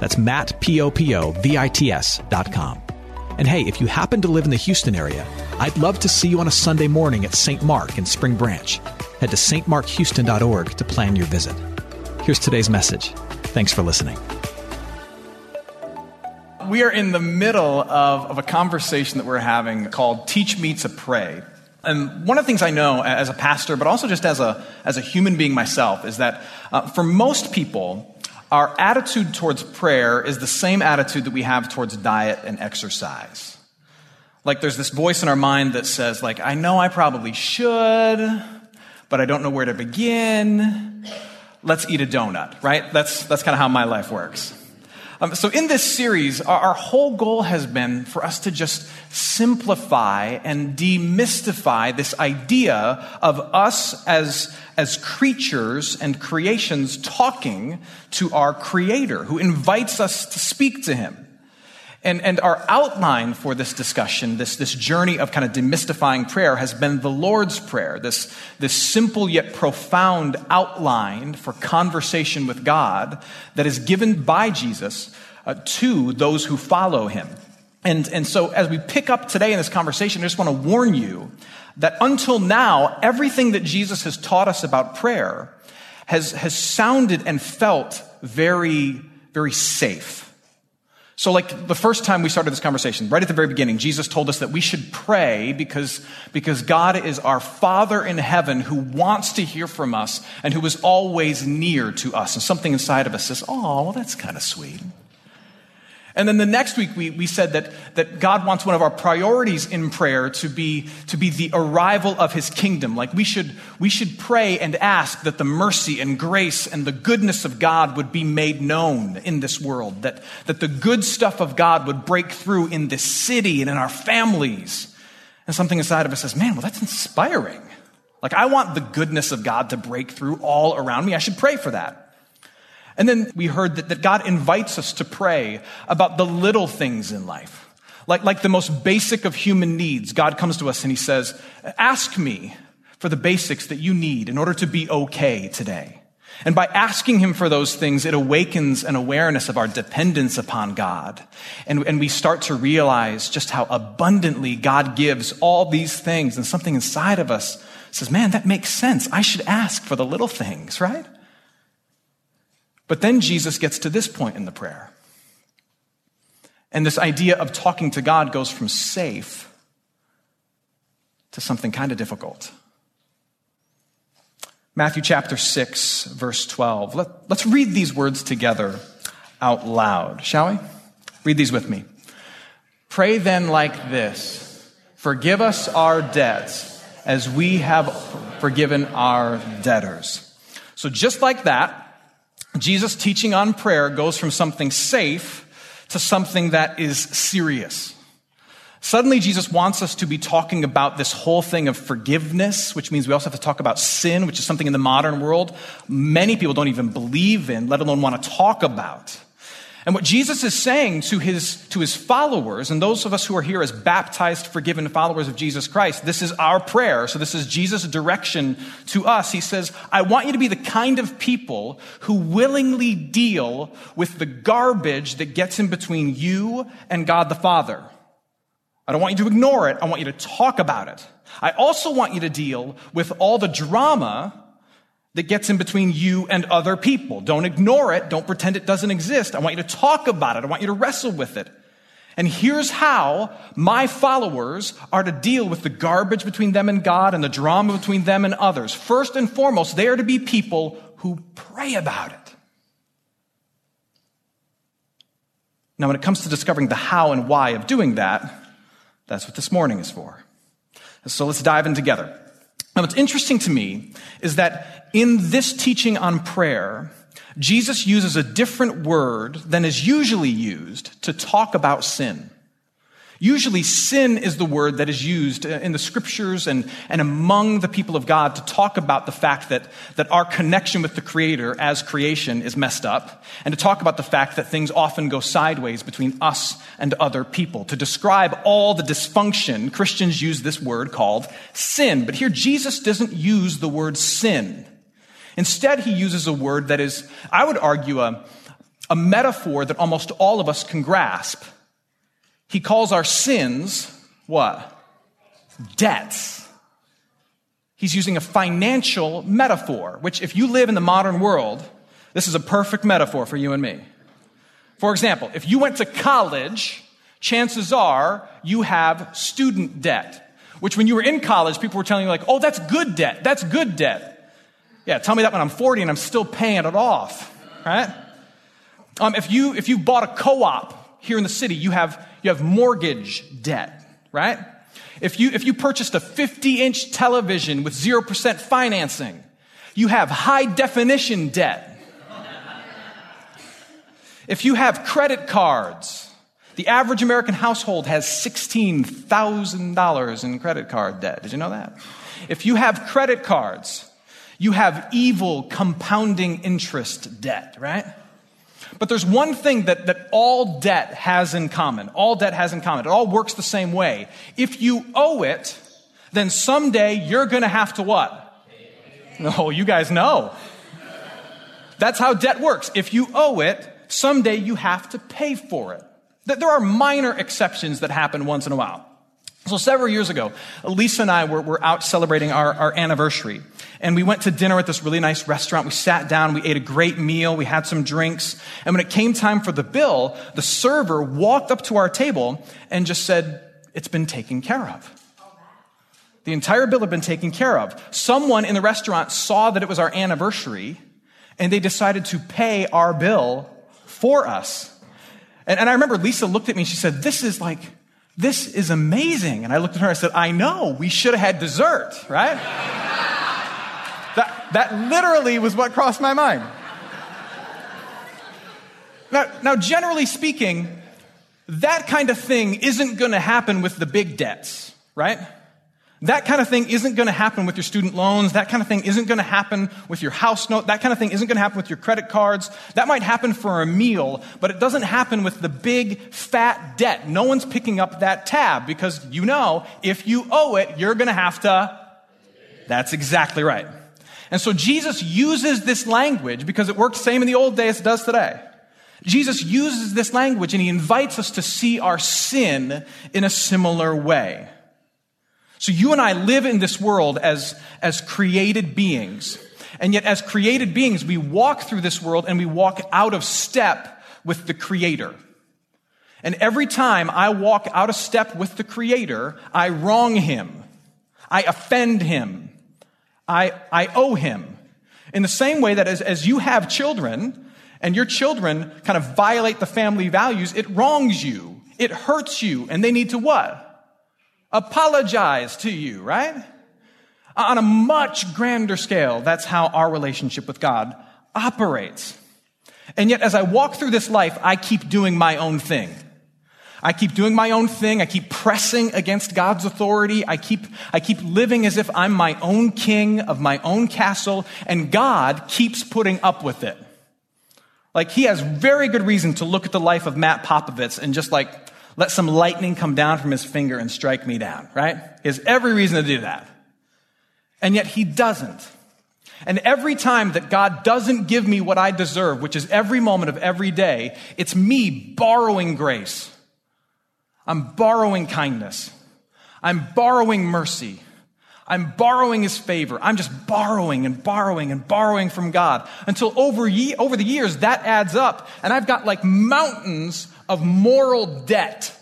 That's Matt, P-O-P-O-V-I-T-S dot com. And hey, if you happen to live in the Houston area, I'd love to see you on a Sunday morning at St. Mark in Spring Branch. Head to stmarkhouston.org to plan your visit. Here's today's message. Thanks for listening. We are in the middle of, of a conversation that we're having called Teach Me to Pray. And one of the things I know as a pastor, but also just as a, as a human being myself, is that uh, for most people, our attitude towards prayer is the same attitude that we have towards diet and exercise. Like there's this voice in our mind that says, like, I know I probably should, but I don't know where to begin. Let's eat a donut, right? That's, that's kind of how my life works. Um, so, in this series, our, our, whole goal has been for us to just simplify and demystify this idea of us as, as creatures and creations talking to our Creator who invites us to speak to Him. And, and our outline for this discussion, this, this journey of kind of demystifying prayer, has been the Lord's Prayer, this, this simple yet profound outline for conversation with God that is given by Jesus uh, to those who follow him. And, and so, as we pick up today in this conversation, I just want to warn you that until now, everything that Jesus has taught us about prayer has, has sounded and felt very, very safe. So, like the first time we started this conversation, right at the very beginning, Jesus told us that we should pray because, because God is our Father in heaven who wants to hear from us and who is always near to us. And something inside of us says, oh, well, that's kind of sweet. And then the next week, we, we said that, that God wants one of our priorities in prayer to be, to be the arrival of his kingdom. Like we should, we should pray and ask that the mercy and grace and the goodness of God would be made known in this world, that, that the good stuff of God would break through in this city and in our families. And something inside of us says, man, well, that's inspiring. Like I want the goodness of God to break through all around me. I should pray for that. And then we heard that, that God invites us to pray about the little things in life. Like, like the most basic of human needs, God comes to us and he says, ask me for the basics that you need in order to be okay today. And by asking him for those things, it awakens an awareness of our dependence upon God. And, and we start to realize just how abundantly God gives all these things. And something inside of us says, man, that makes sense. I should ask for the little things, right? But then Jesus gets to this point in the prayer. And this idea of talking to God goes from safe to something kind of difficult. Matthew chapter 6, verse 12. Let, us read these words together out loud, shall we? Read these with me. Pray then like this Forgive us our debts as we have forgiven our debtors. So, just like that, Jesus' teaching on prayer goes from something safe to something that is serious. Suddenly, Jesus wants us to be talking about this whole thing of forgiveness, which means we also have to talk about sin, which is something in the modern world many people don't even believe in, let alone want to talk about. And what Jesus is saying to his, to his followers, and those of us who are here as baptized, forgiven followers of Jesus Christ, this is our prayer. So this is Jesus' direction to us. He says, I want you to be the kind of people who willingly deal with the garbage that gets in between you and God the Father. I don't want you to ignore it. I want you to talk about it. I also want you to deal with all the drama that gets in between you and other people. Don't ignore it. Don't pretend it doesn't exist. I want you to talk about it. I want you to wrestle with it. And here's how my followers are to deal with the garbage between them and God and the drama between them and others. First and foremost, they are to be people who pray about it. Now, when it comes to discovering the how and why of doing that, that's what this morning is for. So let's dive in together. Now, what's interesting to me is that in this teaching on prayer, Jesus uses a different word than is usually used to talk about sin. Usually, sin is the word that is used uh, in the scriptures and, and among the people of God to talk about the fact that, that our connection with the Creator as creation is messed up, and to talk about the fact that things often go sideways between us and other people. To describe all the dysfunction, Christians use this word called sin. But here, Jesus doesn't use the word sin. Instead, he uses a word that is, I would argue, a, a metaphor that almost all of us can grasp. He calls our sins what? Debts. He's using a financial metaphor, which, if you live in the modern world, this is a perfect metaphor for you and me. For example, if you went to college, chances are you have student debt, which when you were in college, people were telling you, like, oh, that's good debt. That's good debt. Yeah, tell me that when I'm 40 and I'm still paying it off, right? Um, if, you, if you bought a co op here in the city, you have you have mortgage debt, right? If you, if you purchased a 50 inch television with 0% financing, you have high definition debt. if you have credit cards, the average American household has $16,000 in credit card debt. Did you know that? If you have credit cards, you have evil compounding interest debt, right? But there's one thing that, that all debt has in common. All debt has in common. It all works the same way. If you owe it, then someday you're going to have to what? No, you guys know. That's how debt works. If you owe it, someday you have to pay for it. There are minor exceptions that happen once in a while. So several years ago, Lisa and I were, were out celebrating our, our anniversary. And we went to dinner at this really nice restaurant. We sat down, we ate a great meal, we had some drinks. And when it came time for the bill, the server walked up to our table and just said, It's been taken care of. The entire bill had been taken care of. Someone in the restaurant saw that it was our anniversary and they decided to pay our bill for us. And, and I remember Lisa looked at me and she said, This is like, this is amazing. And I looked at her and I said, I know, we should have had dessert, right? that, that literally was what crossed my mind. Now, now, generally speaking, that kind of thing isn't going to happen with the big debts, right? That kind of thing isn't going to happen with your student loans. That kind of thing isn't going to happen with your house note. That kind of thing isn't going to happen with your credit cards. That might happen for a meal, but it doesn't happen with the big fat debt. No one's picking up that tab because you know if you owe it, you're going to have to. That's exactly right. And so Jesus uses this language because it worked same in the old days it does today. Jesus uses this language and he invites us to see our sin in a similar way. So you and I live in this world as, as created beings. And yet, as created beings, we walk through this world and we walk out of step with the Creator. And every time I walk out of step with the Creator, I wrong Him. I offend Him. I, I owe Him. In the same way that as, as you have children, and your children kind of violate the family values, it wrongs you. It hurts you. And they need to what? Apologize to you, right? On a much grander scale, that's how our relationship with God operates. And yet, as I walk through this life, I keep doing my own thing. I keep doing my own thing. I keep pressing against God's authority. I keep, I keep living as if I'm my own king of my own castle, and God keeps putting up with it. Like, he has very good reason to look at the life of Matt Popovits and just like let some lightning come down from his finger and strike me down, right? He has every reason to do that. And yet he doesn't. And every time that God doesn't give me what I deserve, which is every moment of every day, it's me borrowing grace. I'm borrowing kindness. I'm borrowing mercy. I'm borrowing his favor. I'm just borrowing and borrowing and borrowing from God until over, ye- over the years that adds up. And I've got like mountains of moral debt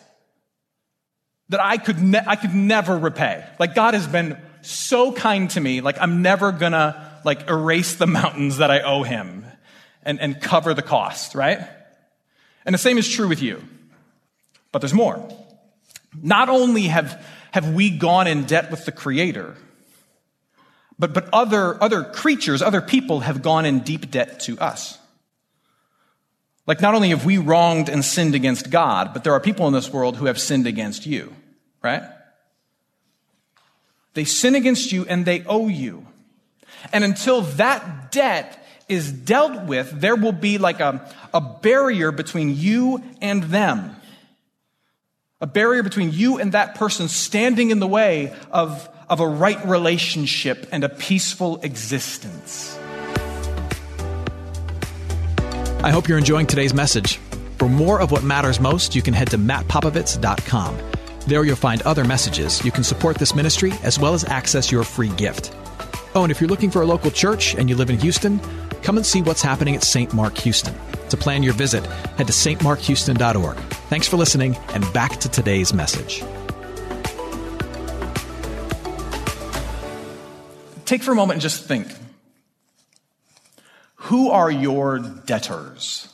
that I could, ne- I could never repay. Like God has been so kind to me. Like I'm never gonna like erase the mountains that I owe him and, and cover the cost, right? And the same is true with you. But there's more. Not only have, have we gone in debt with the Creator, but, but other, other creatures, other people have gone in deep debt to us. Like, not only have we wronged and sinned against God, but there are people in this world who have sinned against you, right? They sin against you and they owe you. And until that debt is dealt with, there will be like a, a barrier between you and them. A barrier between you and that person standing in the way of, of a right relationship and a peaceful existence. I hope you're enjoying today's message. For more of what matters most, you can head to mattpopovits.com. There you'll find other messages. You can support this ministry as well as access your free gift. Oh, and if you're looking for a local church and you live in Houston, come and see what's happening at St. Mark Houston. To plan your visit, head to stmarkhouston.org. Thanks for listening, and back to today's message. Take for a moment and just think who are your debtors?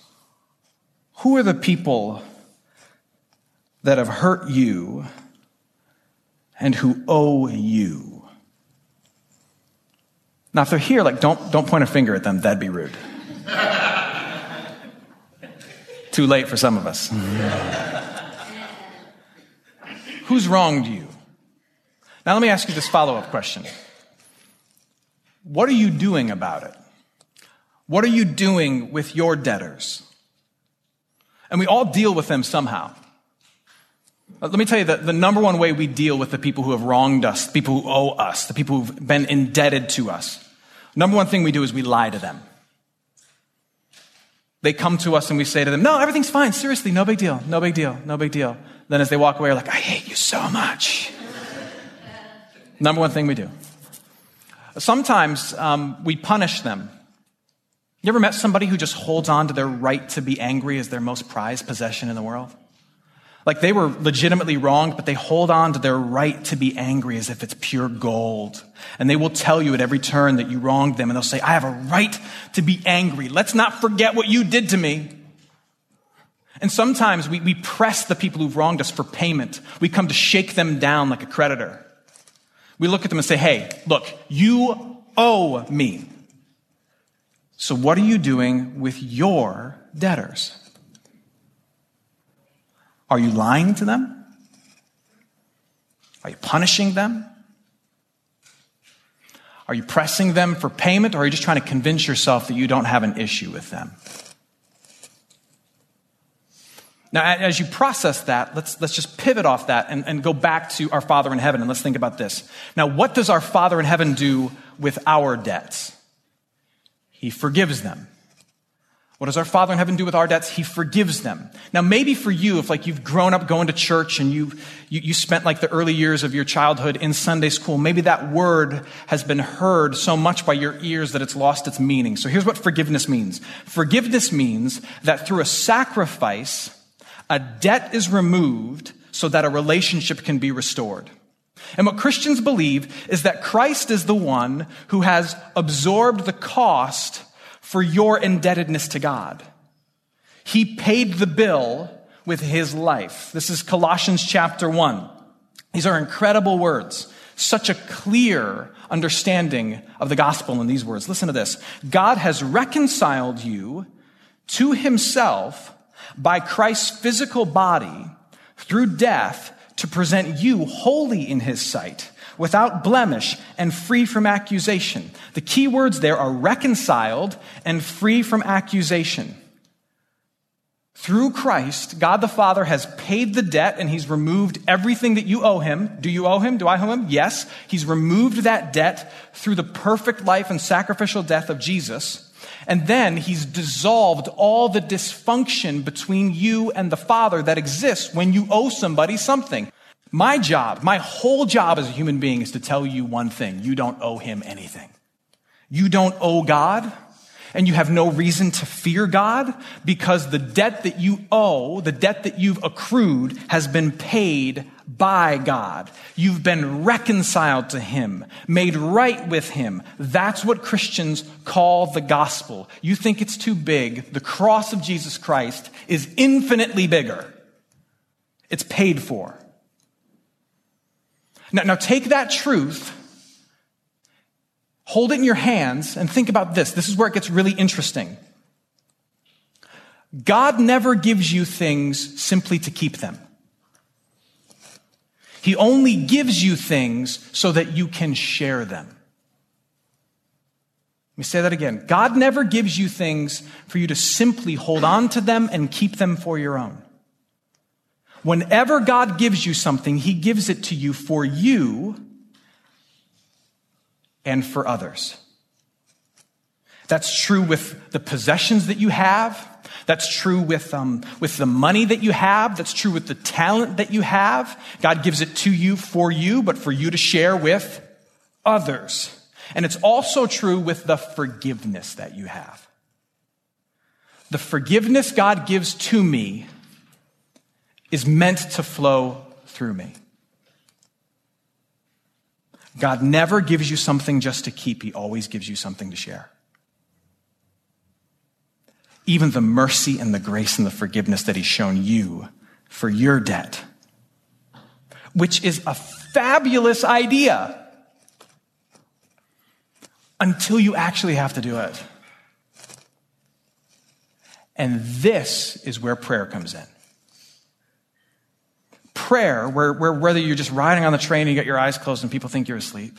Who are the people that have hurt you and who owe you? Now, if they're here, like, don't, don't point a finger at them. That'd be rude. Too late for some of us. Who's wronged you? Now, let me ask you this follow up question What are you doing about it? What are you doing with your debtors? And we all deal with them somehow. Uh, let me tell you that the number one way we deal with the people who have wronged us, the people who owe us, the people who've been indebted to us, number one thing we do is we lie to them. They come to us and we say to them, No, everything's fine. Seriously, no big deal. No big deal. No big deal. Then as they walk away, we're like, I hate you so much. Number one thing we do. Sometimes um, we punish them. You ever met somebody who just holds on to their right to be angry as their most prized possession in the world? Like they were legitimately wronged, but they hold on to their right to be angry as if it's pure gold. And they will tell you at every turn that you wronged them, and they'll say, I have a right to be angry. Let's not forget what you did to me. And sometimes we, we press the people who've wronged us for payment. We come to shake them down like a creditor. We look at them and say, Hey, look, you owe me. So what are you doing with your debtors? Are you lying to them? Are you punishing them? Are you pressing them for payment, or are you just trying to convince yourself that you don't have an issue with them? Now, as you process that, let's, let's just pivot off that and, and go back to our Father in heaven and let's think about this. Now, what does our Father in heaven do with our debts? He forgives them. What does our Father in heaven do with our debts? He forgives them. Now, maybe for you, if like you've grown up going to church and you, you, you spent like the early years of your childhood in Sunday school, maybe that word has been heard so much by your ears that it's lost its meaning. So here's what forgiveness means. Forgiveness means that through a sacrifice, a debt is removed so that a relationship can be restored. And what Christians believe is that Christ is the one who has absorbed the cost for your indebtedness to God. He paid the bill with his life. This is Colossians chapter 1. These are incredible words. Such a clear understanding of the gospel in these words. Listen to this. God has reconciled you to himself by Christ's physical body through death to present you holy in his sight without blemish and free from accusation. The key words there are reconciled and free from accusation. Through Christ, God the Father has paid the debt and He's removed everything that you owe Him. Do you owe Him? Do I owe Him? Yes. He's removed that debt through the perfect life and sacrificial death of Jesus. And then He's dissolved all the dysfunction between you and the Father that exists when you owe somebody something. My job, my whole job as a human being is to tell you one thing. You don't owe him anything. You don't owe God and you have no reason to fear God because the debt that you owe, the debt that you've accrued has been paid by God. You've been reconciled to Him, made right with Him. That's what Christians call the gospel. You think it's too big. The cross of Jesus Christ is infinitely bigger. It's paid for. Now, now take that truth, hold it in your hands, and think about this. This is where it gets really interesting. God never gives you things simply to keep them. He only gives you things so that you can share them. Let me say that again. God never gives you things for you to simply hold on to them and keep them for your own. Whenever God gives you something, He gives it to you for you and for others. That's true with the possessions that you have. That's true with, um, with the money that you have. That's true with the talent that you have. God gives it to you for you, but for you to share with others. And it's also true with the forgiveness that you have. The forgiveness God gives to me is meant to flow through me. God never gives you something just to keep, He always gives you something to share. Even the mercy and the grace and the forgiveness that He's shown you for your debt, which is a fabulous idea until you actually have to do it. And this is where prayer comes in prayer, where, where whether you're just riding on the train and you got your eyes closed and people think you're asleep,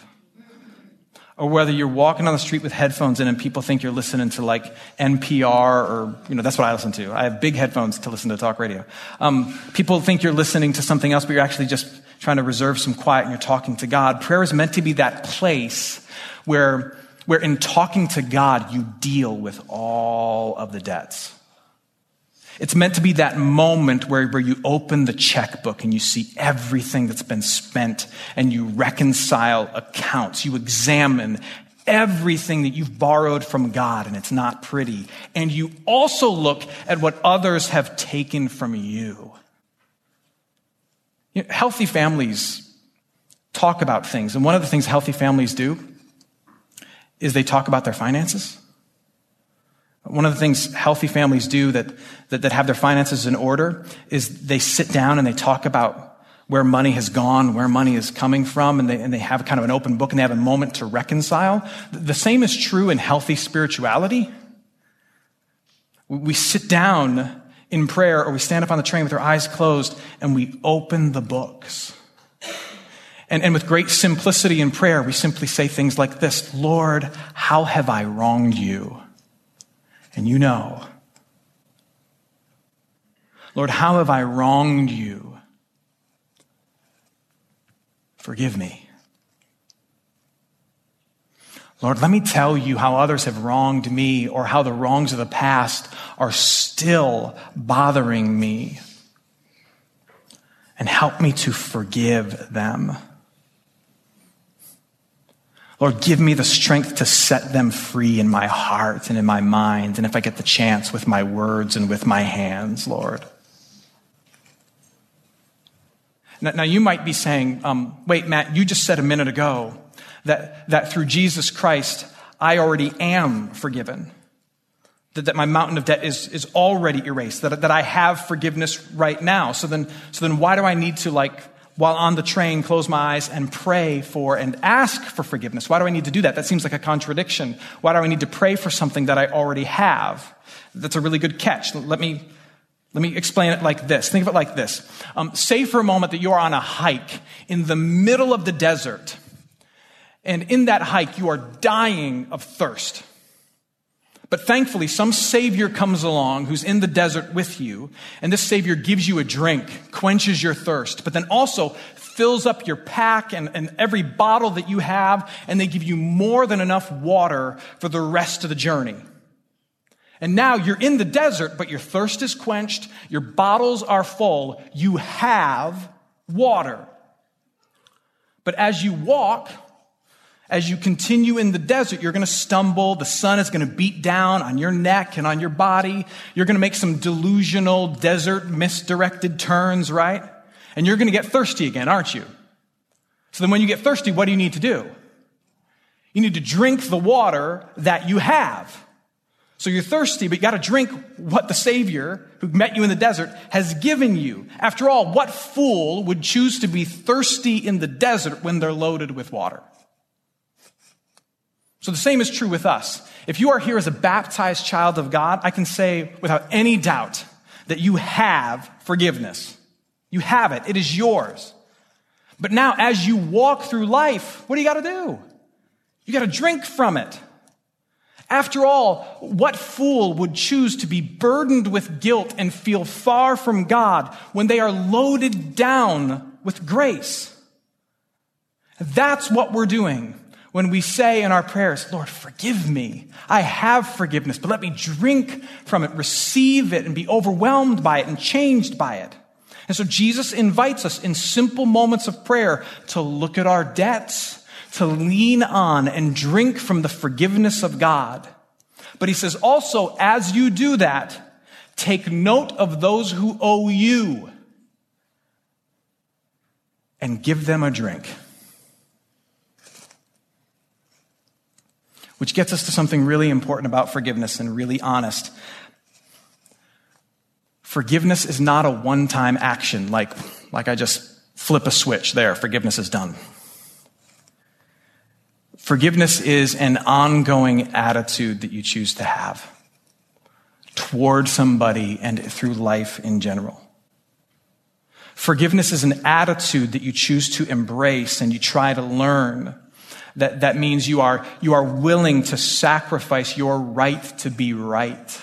or whether you're walking on the street with headphones in and people think you're listening to like NPR or, you know, that's what I listen to. I have big headphones to listen to talk radio. Um, people think you're listening to something else, but you're actually just trying to reserve some quiet and you're talking to God. Prayer is meant to be that place where, where in talking to God, you deal with all of the debts. It's meant to be that moment where, where you open the checkbook and you see everything that's been spent and you reconcile accounts. You examine everything that you've borrowed from God and it's not pretty. And you also look at what others have taken from you. you know, healthy families talk about things. And one of the things healthy families do is they talk about their finances. One of the things healthy families do that, that, that, have their finances in order is they sit down and they talk about where money has gone, where money is coming from, and they, and they have kind of an open book and they have a moment to reconcile. The same is true in healthy spirituality. We sit down in prayer or we stand up on the train with our eyes closed and we open the books. And, and with great simplicity in prayer, we simply say things like this Lord, how have I wronged you? And you know. Lord, how have I wronged you? Forgive me. Lord, let me tell you how others have wronged me or how the wrongs of the past are still bothering me. And help me to forgive them. Lord, give me the strength to set them free in my heart and in my mind, and if I get the chance, with my words and with my hands, Lord. Now, now you might be saying, um, wait, Matt, you just said a minute ago that, that through Jesus Christ, I already am forgiven. That, that my mountain of debt is, is already erased, that, that I have forgiveness right now. So then, so then why do I need to like while on the train, close my eyes and pray for and ask for forgiveness. Why do I need to do that? That seems like a contradiction. Why do I need to pray for something that I already have? That's a really good catch. Let me, let me explain it like this. Think of it like this. Um, say for a moment that you're on a hike in the middle of the desert. And in that hike, you are dying of thirst. But thankfully, some Savior comes along who's in the desert with you, and this Savior gives you a drink, quenches your thirst, but then also fills up your pack and, and every bottle that you have, and they give you more than enough water for the rest of the journey. And now you're in the desert, but your thirst is quenched, your bottles are full, you have water. But as you walk, as you continue in the desert, you're going to stumble. The sun is going to beat down on your neck and on your body. You're going to make some delusional desert misdirected turns, right? And you're going to get thirsty again, aren't you? So then when you get thirsty, what do you need to do? You need to drink the water that you have. So you're thirsty, but you got to drink what the Savior who met you in the desert has given you. After all, what fool would choose to be thirsty in the desert when they're loaded with water? So the same is true with us. If you are here as a baptized child of God, I can say without any doubt that you have forgiveness. You have it. It is yours. But now, as you walk through life, what do you got to do? You got to drink from it. After all, what fool would choose to be burdened with guilt and feel far from God when they are loaded down with grace? That's what we're doing when we say in our prayers, Lord, forgive me. I have forgiveness, but let me drink from it, receive it, and be overwhelmed by it and changed by it. And so Jesus invites us in simple moments of prayer to look at our debts, to lean on and drink from the forgiveness of God. But he says also, as you do that, take note of those who owe you and give them a drink. Which gets us to something really important about forgiveness and really honest. Forgiveness is not a one time action, like, like I just flip a switch there, forgiveness is done. Forgiveness is an ongoing attitude that you choose to have toward somebody and through life in general. Forgiveness is an attitude that you choose to embrace and you try to learn. That, that means you are, you are willing to sacrifice your right to be right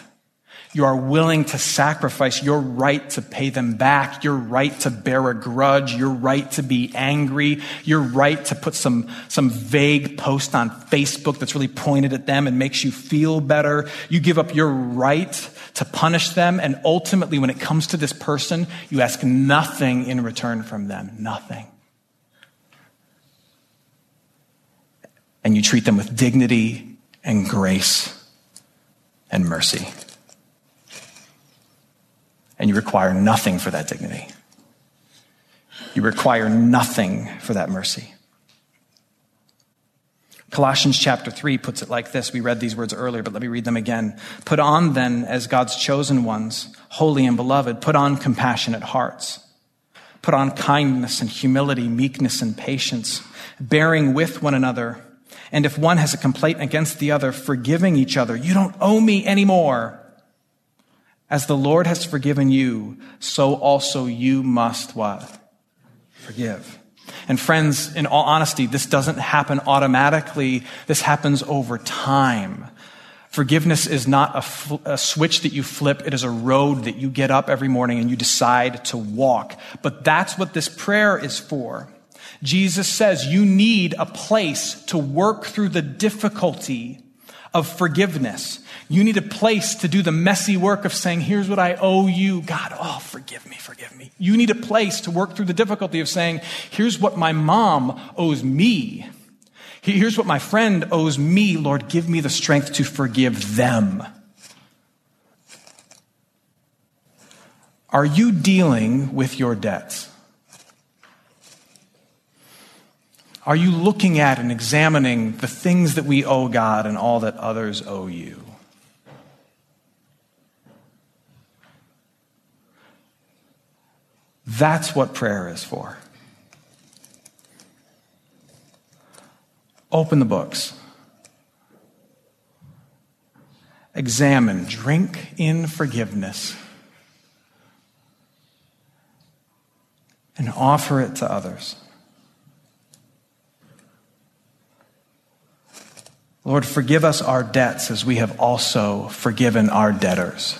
you are willing to sacrifice your right to pay them back, your right to bear a grudge, your right to be angry, your right to put some, some vague post on Facebook that's really pointed at them and makes you feel better. You give up your right to punish them. And ultimately, when it comes to this person, you ask nothing in return from them. Nothing. You treat them with dignity and grace and mercy and you require nothing for that dignity. You require nothing for that mercy. Colossians chapter 3 puts it like this. We read these words earlier, but let me read them again. Put on then, as God's chosen ones, holy and beloved, put on compassionate hearts. Put on kindness and humility, meekness and patience, bearing with one another. And if one has a complaint against the other, forgiving each other. You don't owe me anymore. As the Lord has forgiven you, so also you must what? Forgive. And friends, in all honesty, this doesn't happen automatically. This happens over time. Forgiveness is not a, fl- a, switch that you flip. It is a road that you get up every morning and you decide to walk. But that's what this prayer is for. Jesus says you need a place to work through the difficulty of forgiveness. You need a place to do the messy work of saying, here's what I owe you. God, oh, forgive me, forgive me. You need a place to work through the difficulty of saying, here's what my mom owes me. Here's what my friend owes me. Lord, give me the strength to forgive them. Are you dealing with your debts? Are you looking at and examining the things that we owe God and all that others owe you? That's what prayer is for. Open the books. Examine, drink in forgiveness, and offer it to others. Lord, forgive us our debts as we have also forgiven our debtors.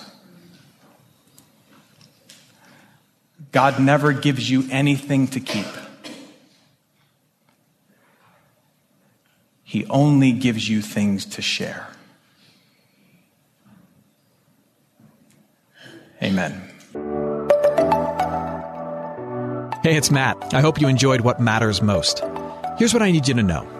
God never gives you anything to keep. He only gives you things to share. Amen. Hey, it's Matt. I hope you enjoyed what matters most. Here's what I need you to know